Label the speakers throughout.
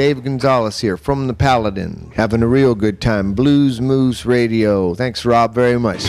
Speaker 1: Dave Gonzalez here from the Paladin. Having a real good time. Blues Moose Radio. Thanks, Rob, very much.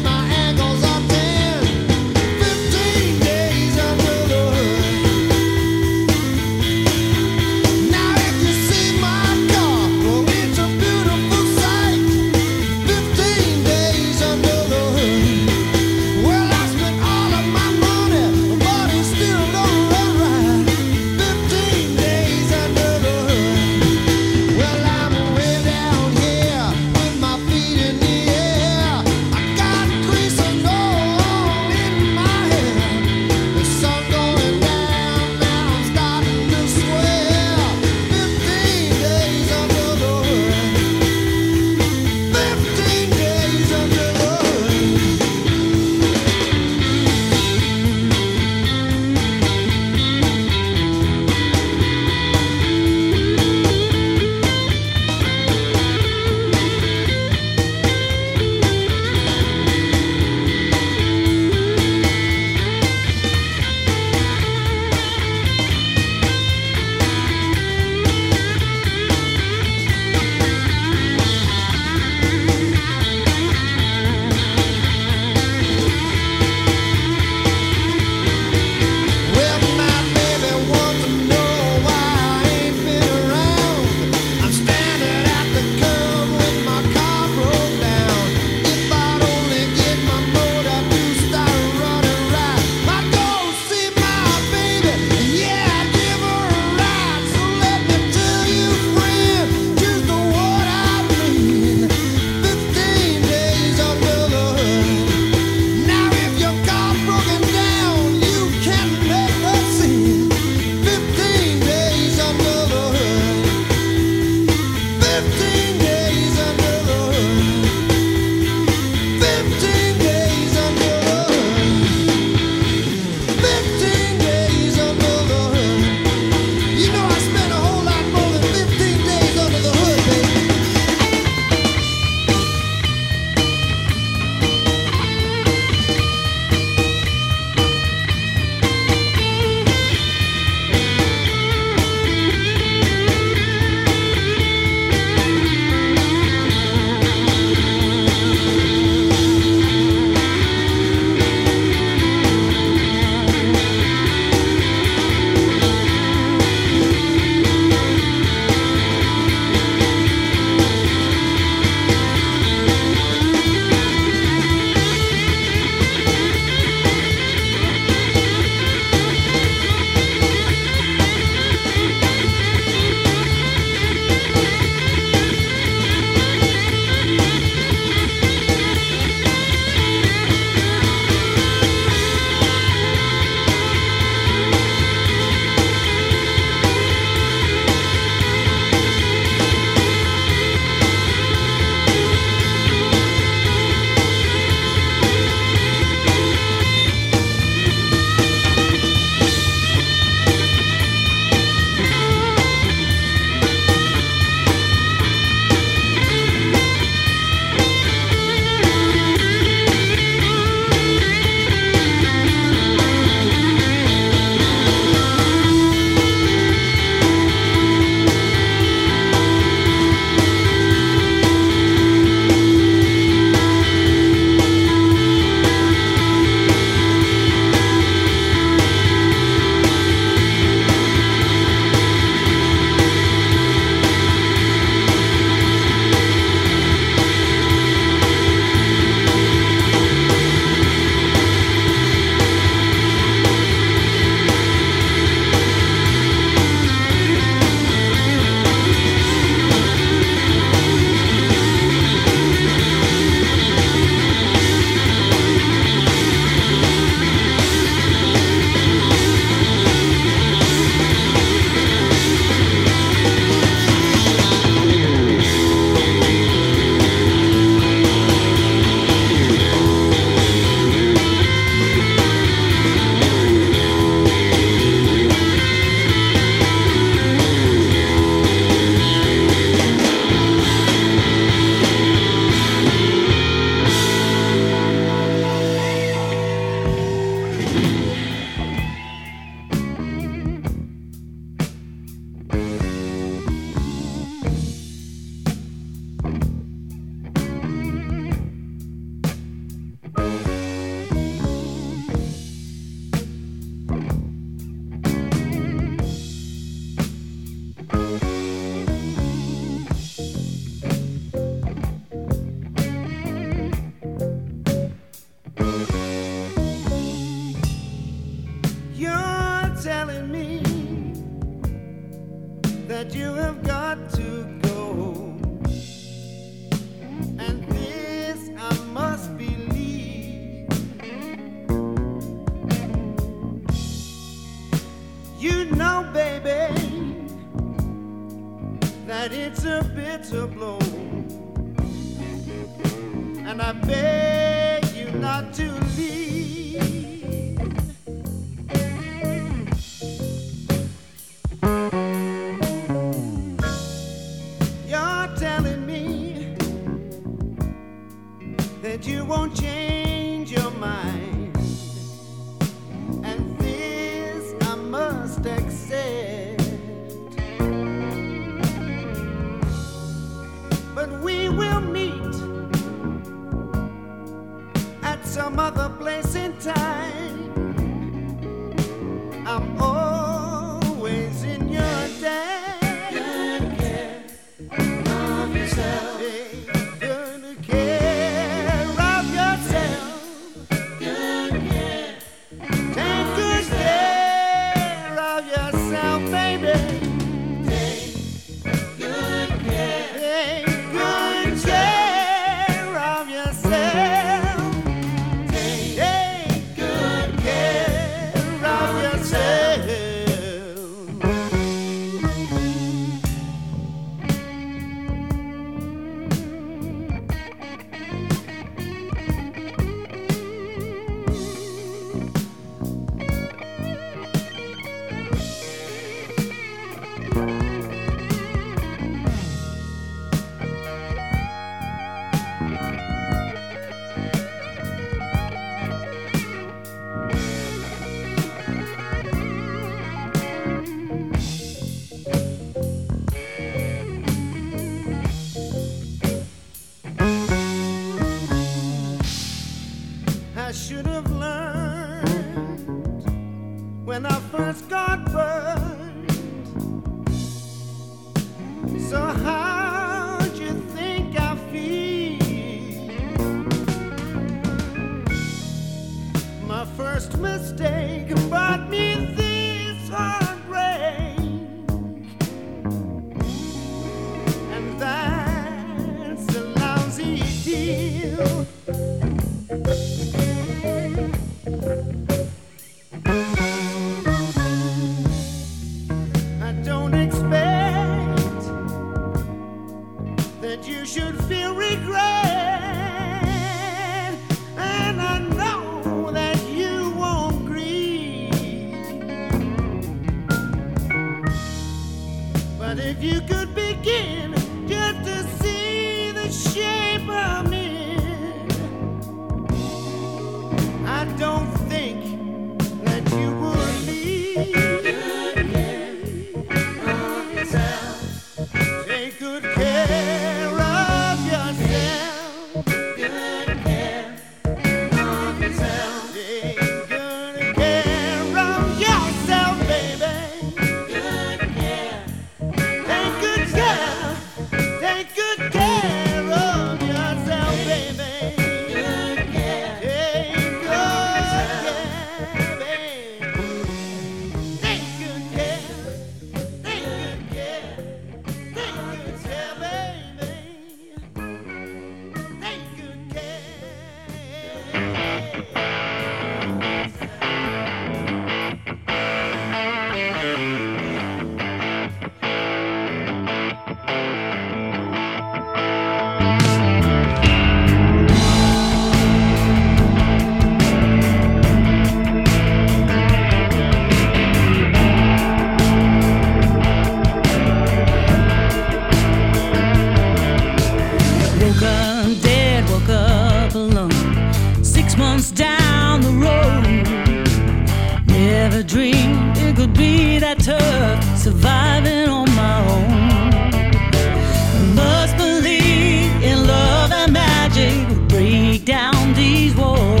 Speaker 2: dream it could be that tough, surviving on my own. Must believe in love and magic, break down these walls.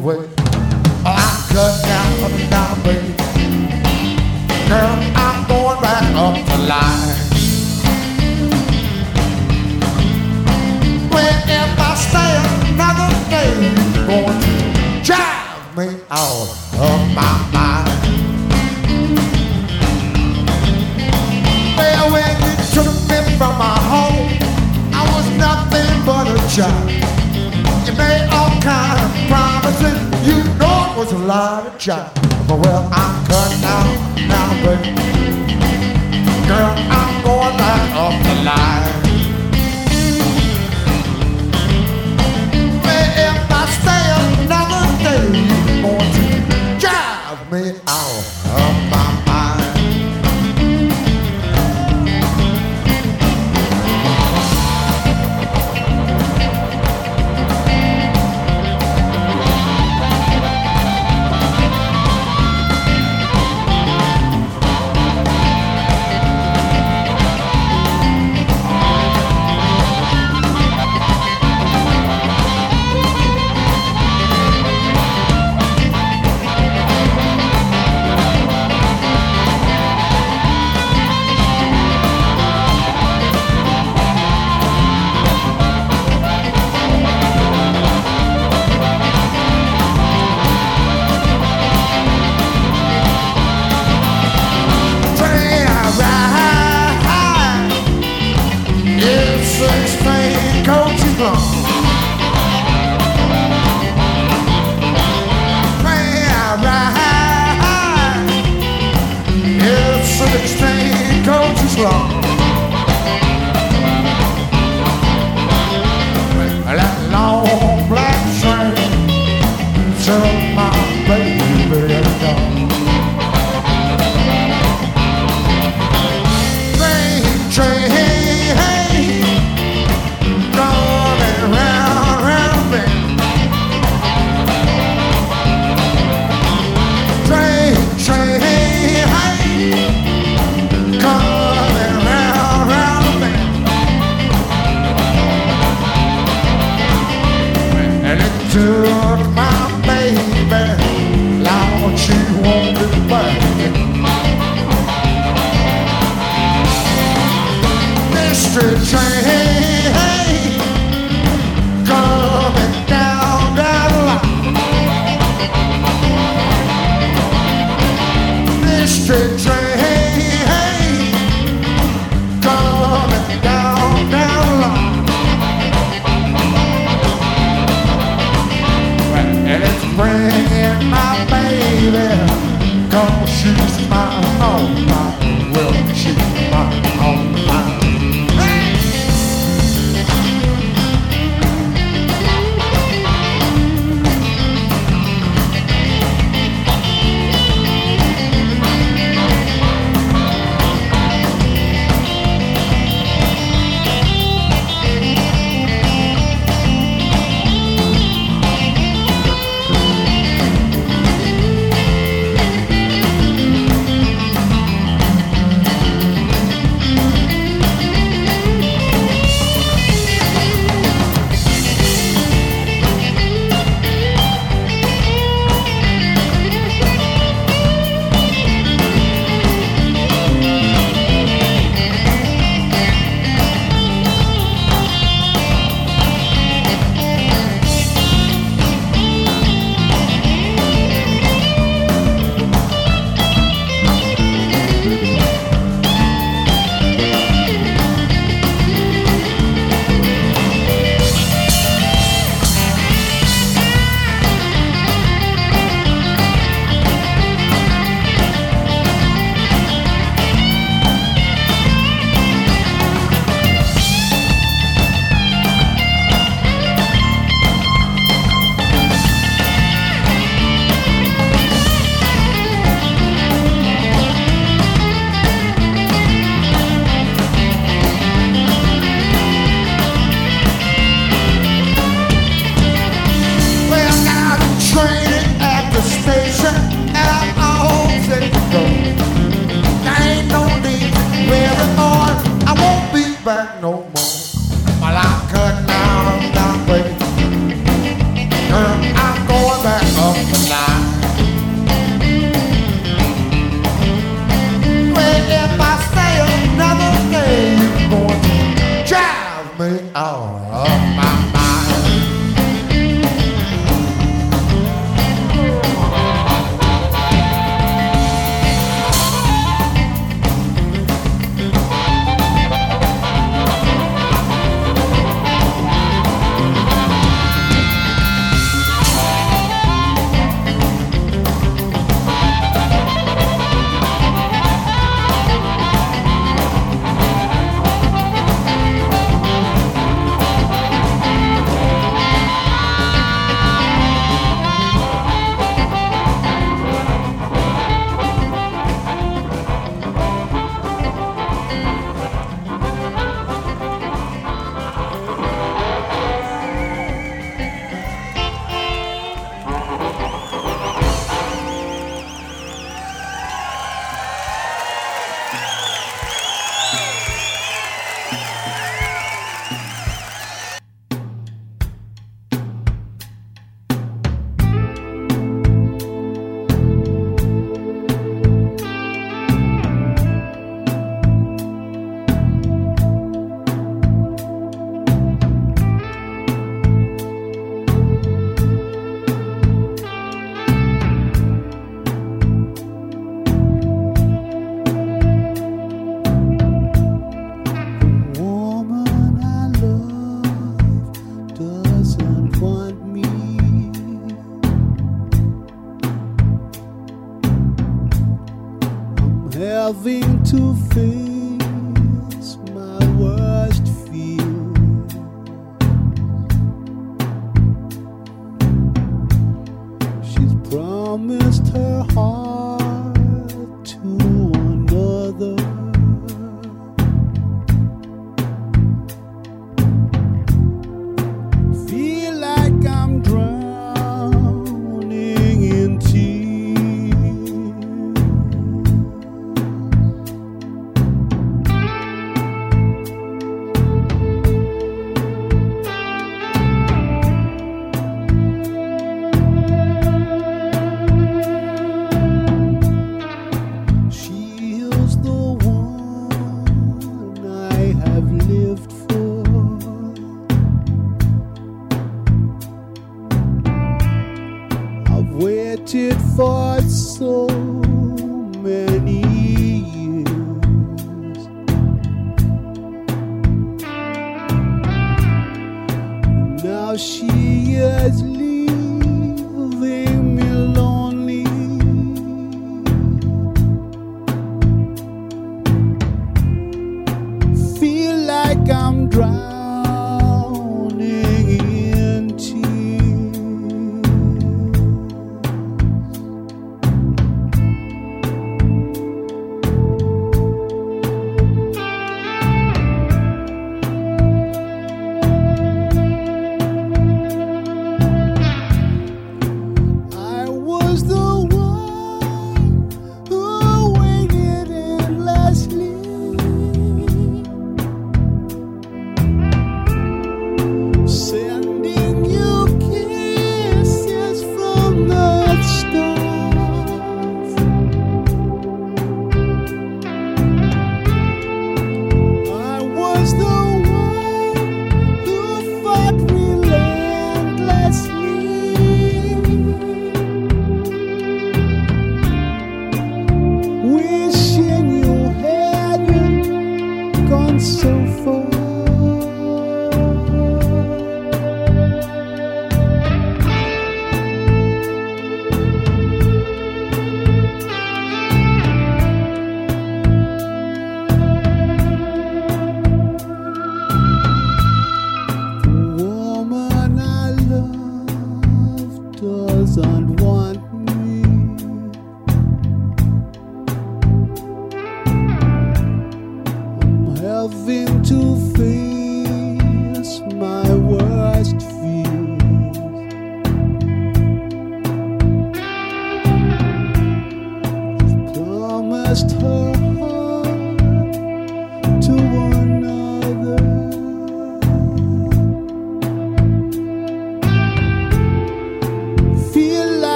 Speaker 3: ouais. Jack.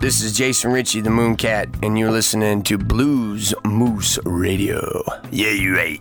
Speaker 4: This is Jason Ritchie, the Mooncat, and you're listening to Blues Moose Radio. Yeah, you right.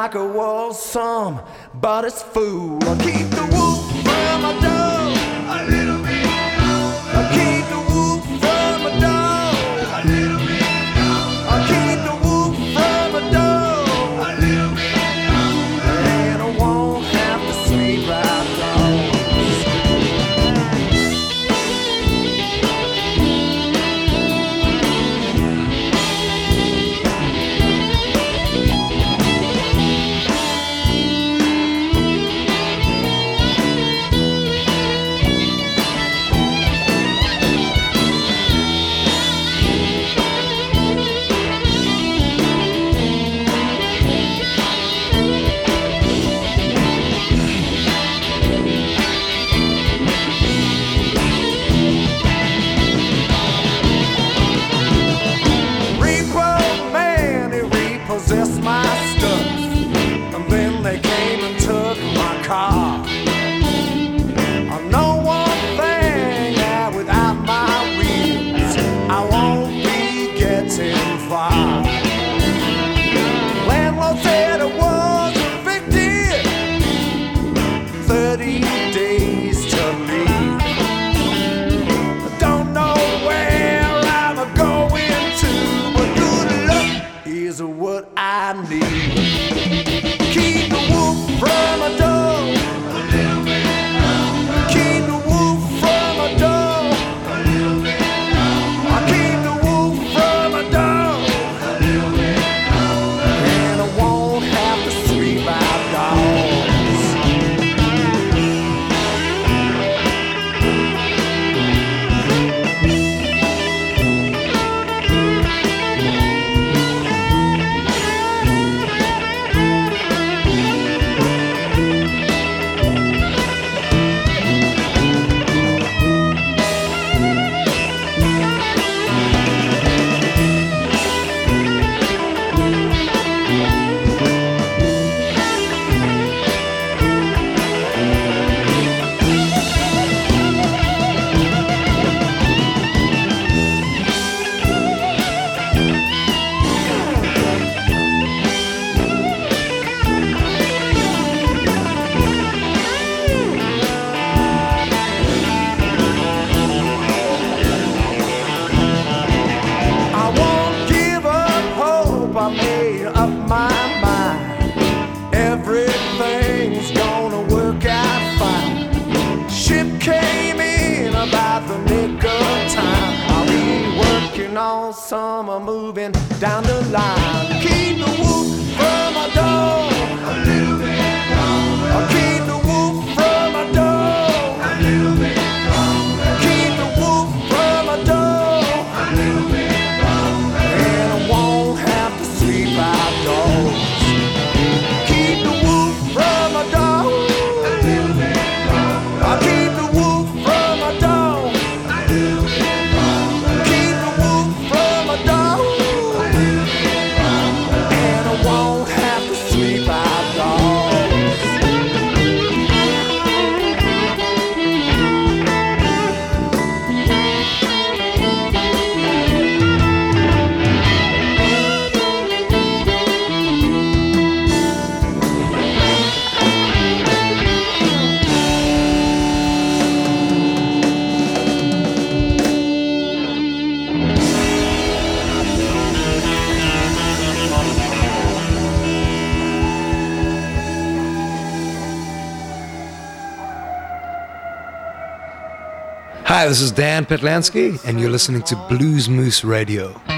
Speaker 5: like a wall, somebody's fool. full keep
Speaker 6: this is Dan Patlansky, and you're listening to Blues Moose Radio.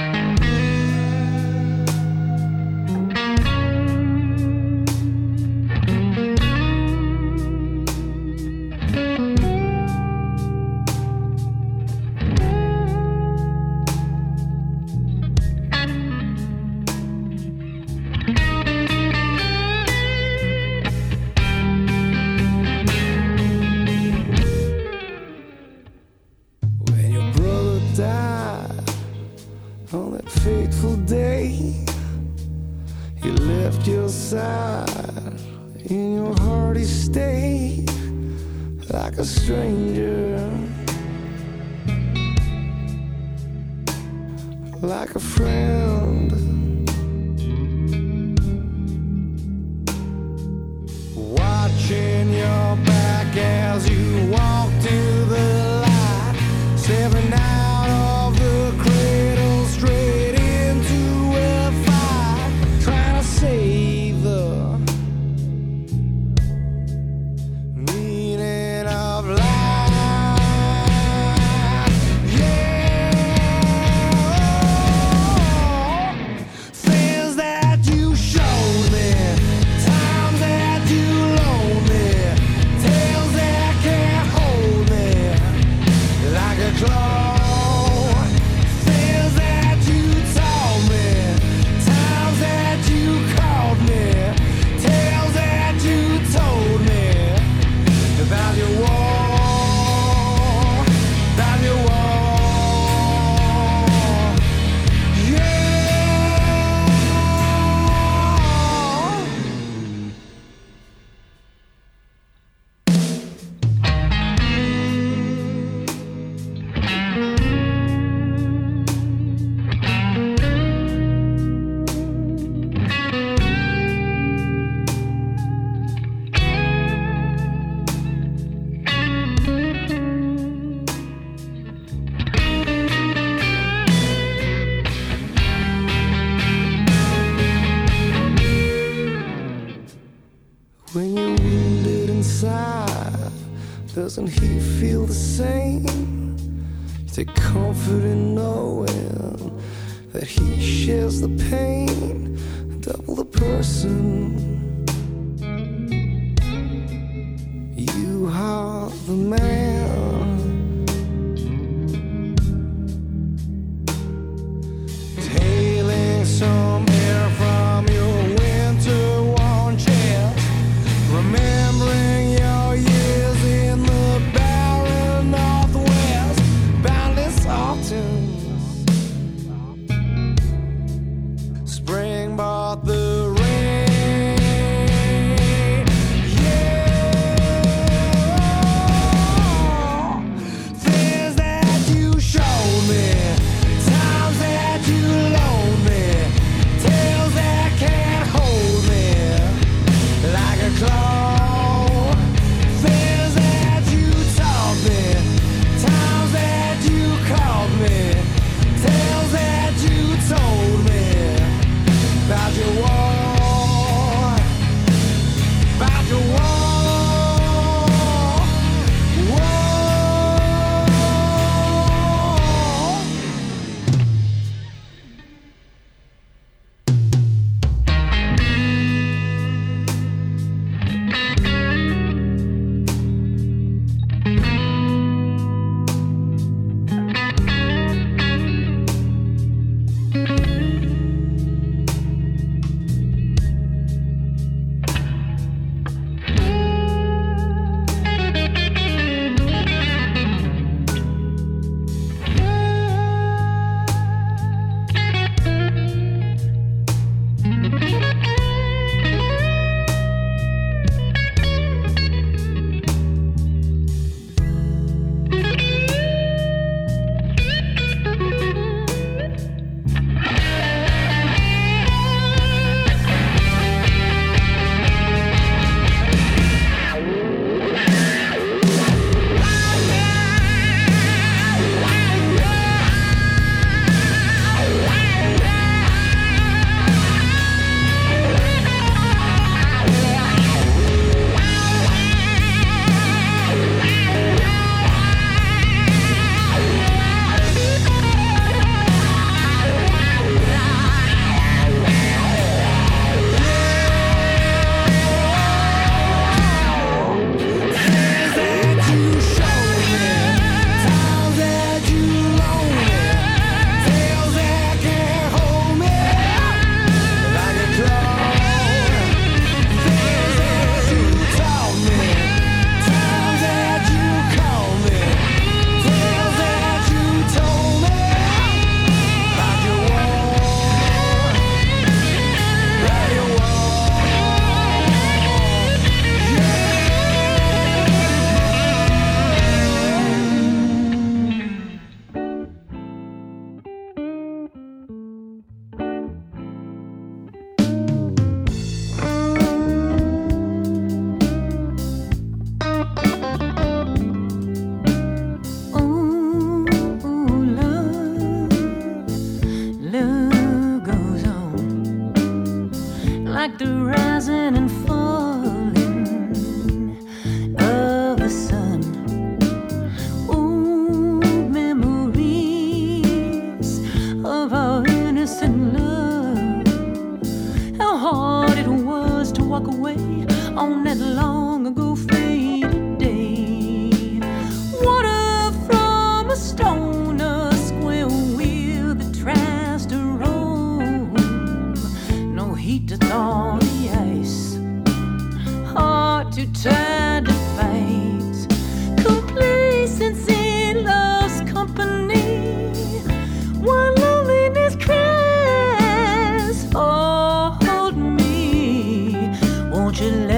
Speaker 2: Won't you love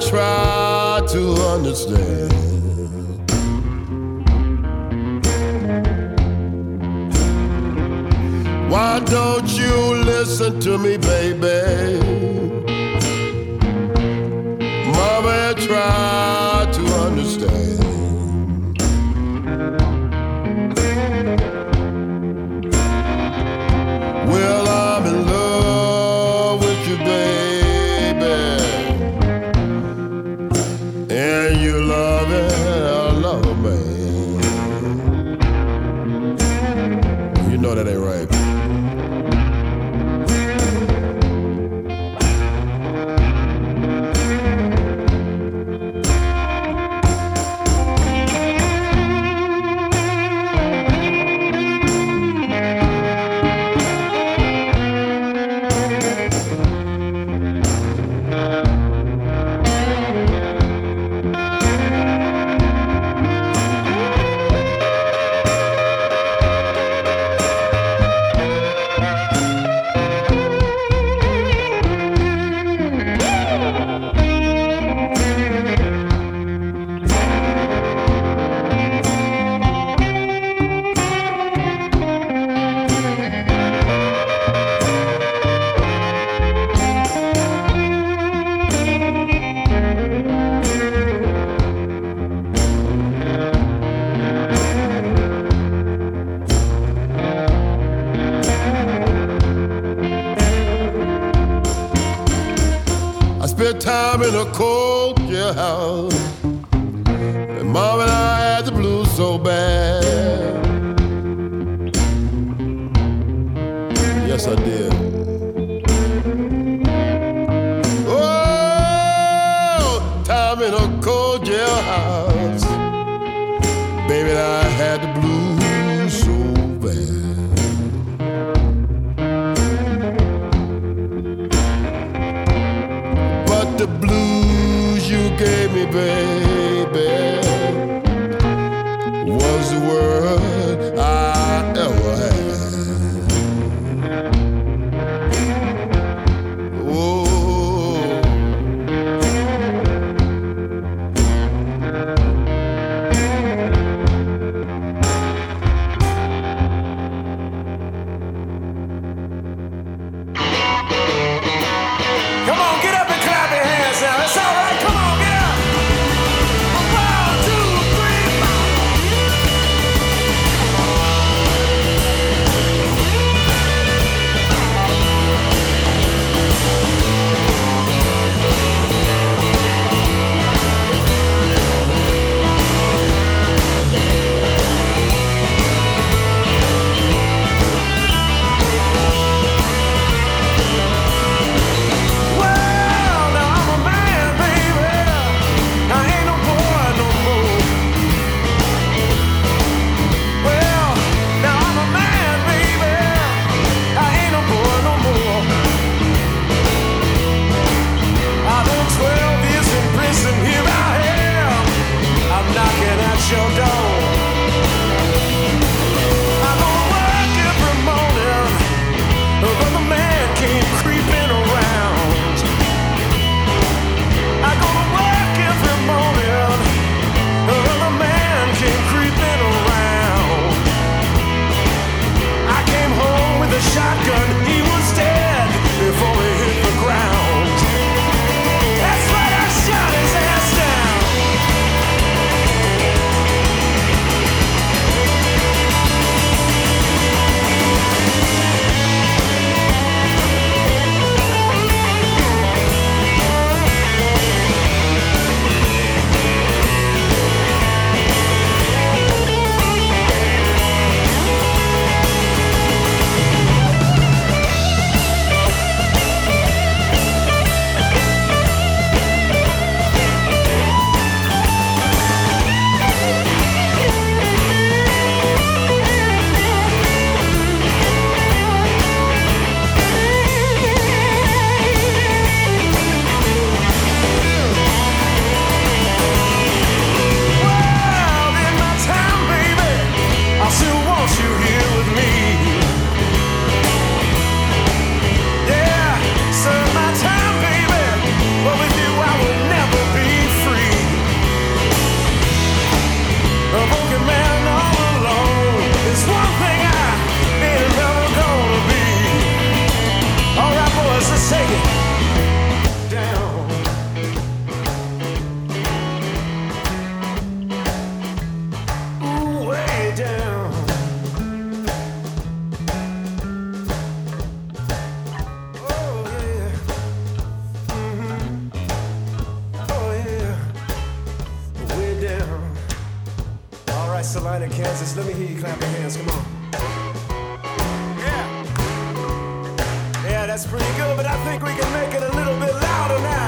Speaker 2: try to
Speaker 7: understand. Why don't you listen to me, baby? Mama, try. bad. Yes, I did. Oh, time in a cold jailhouse. Baby, I had the blues so bad. But the blues you gave me, baby.
Speaker 8: Right,
Speaker 5: Salina, Kansas. Let me hear you clap your hands. Come on. Yeah. Yeah, that's pretty good, but I think we can make it a little bit louder now.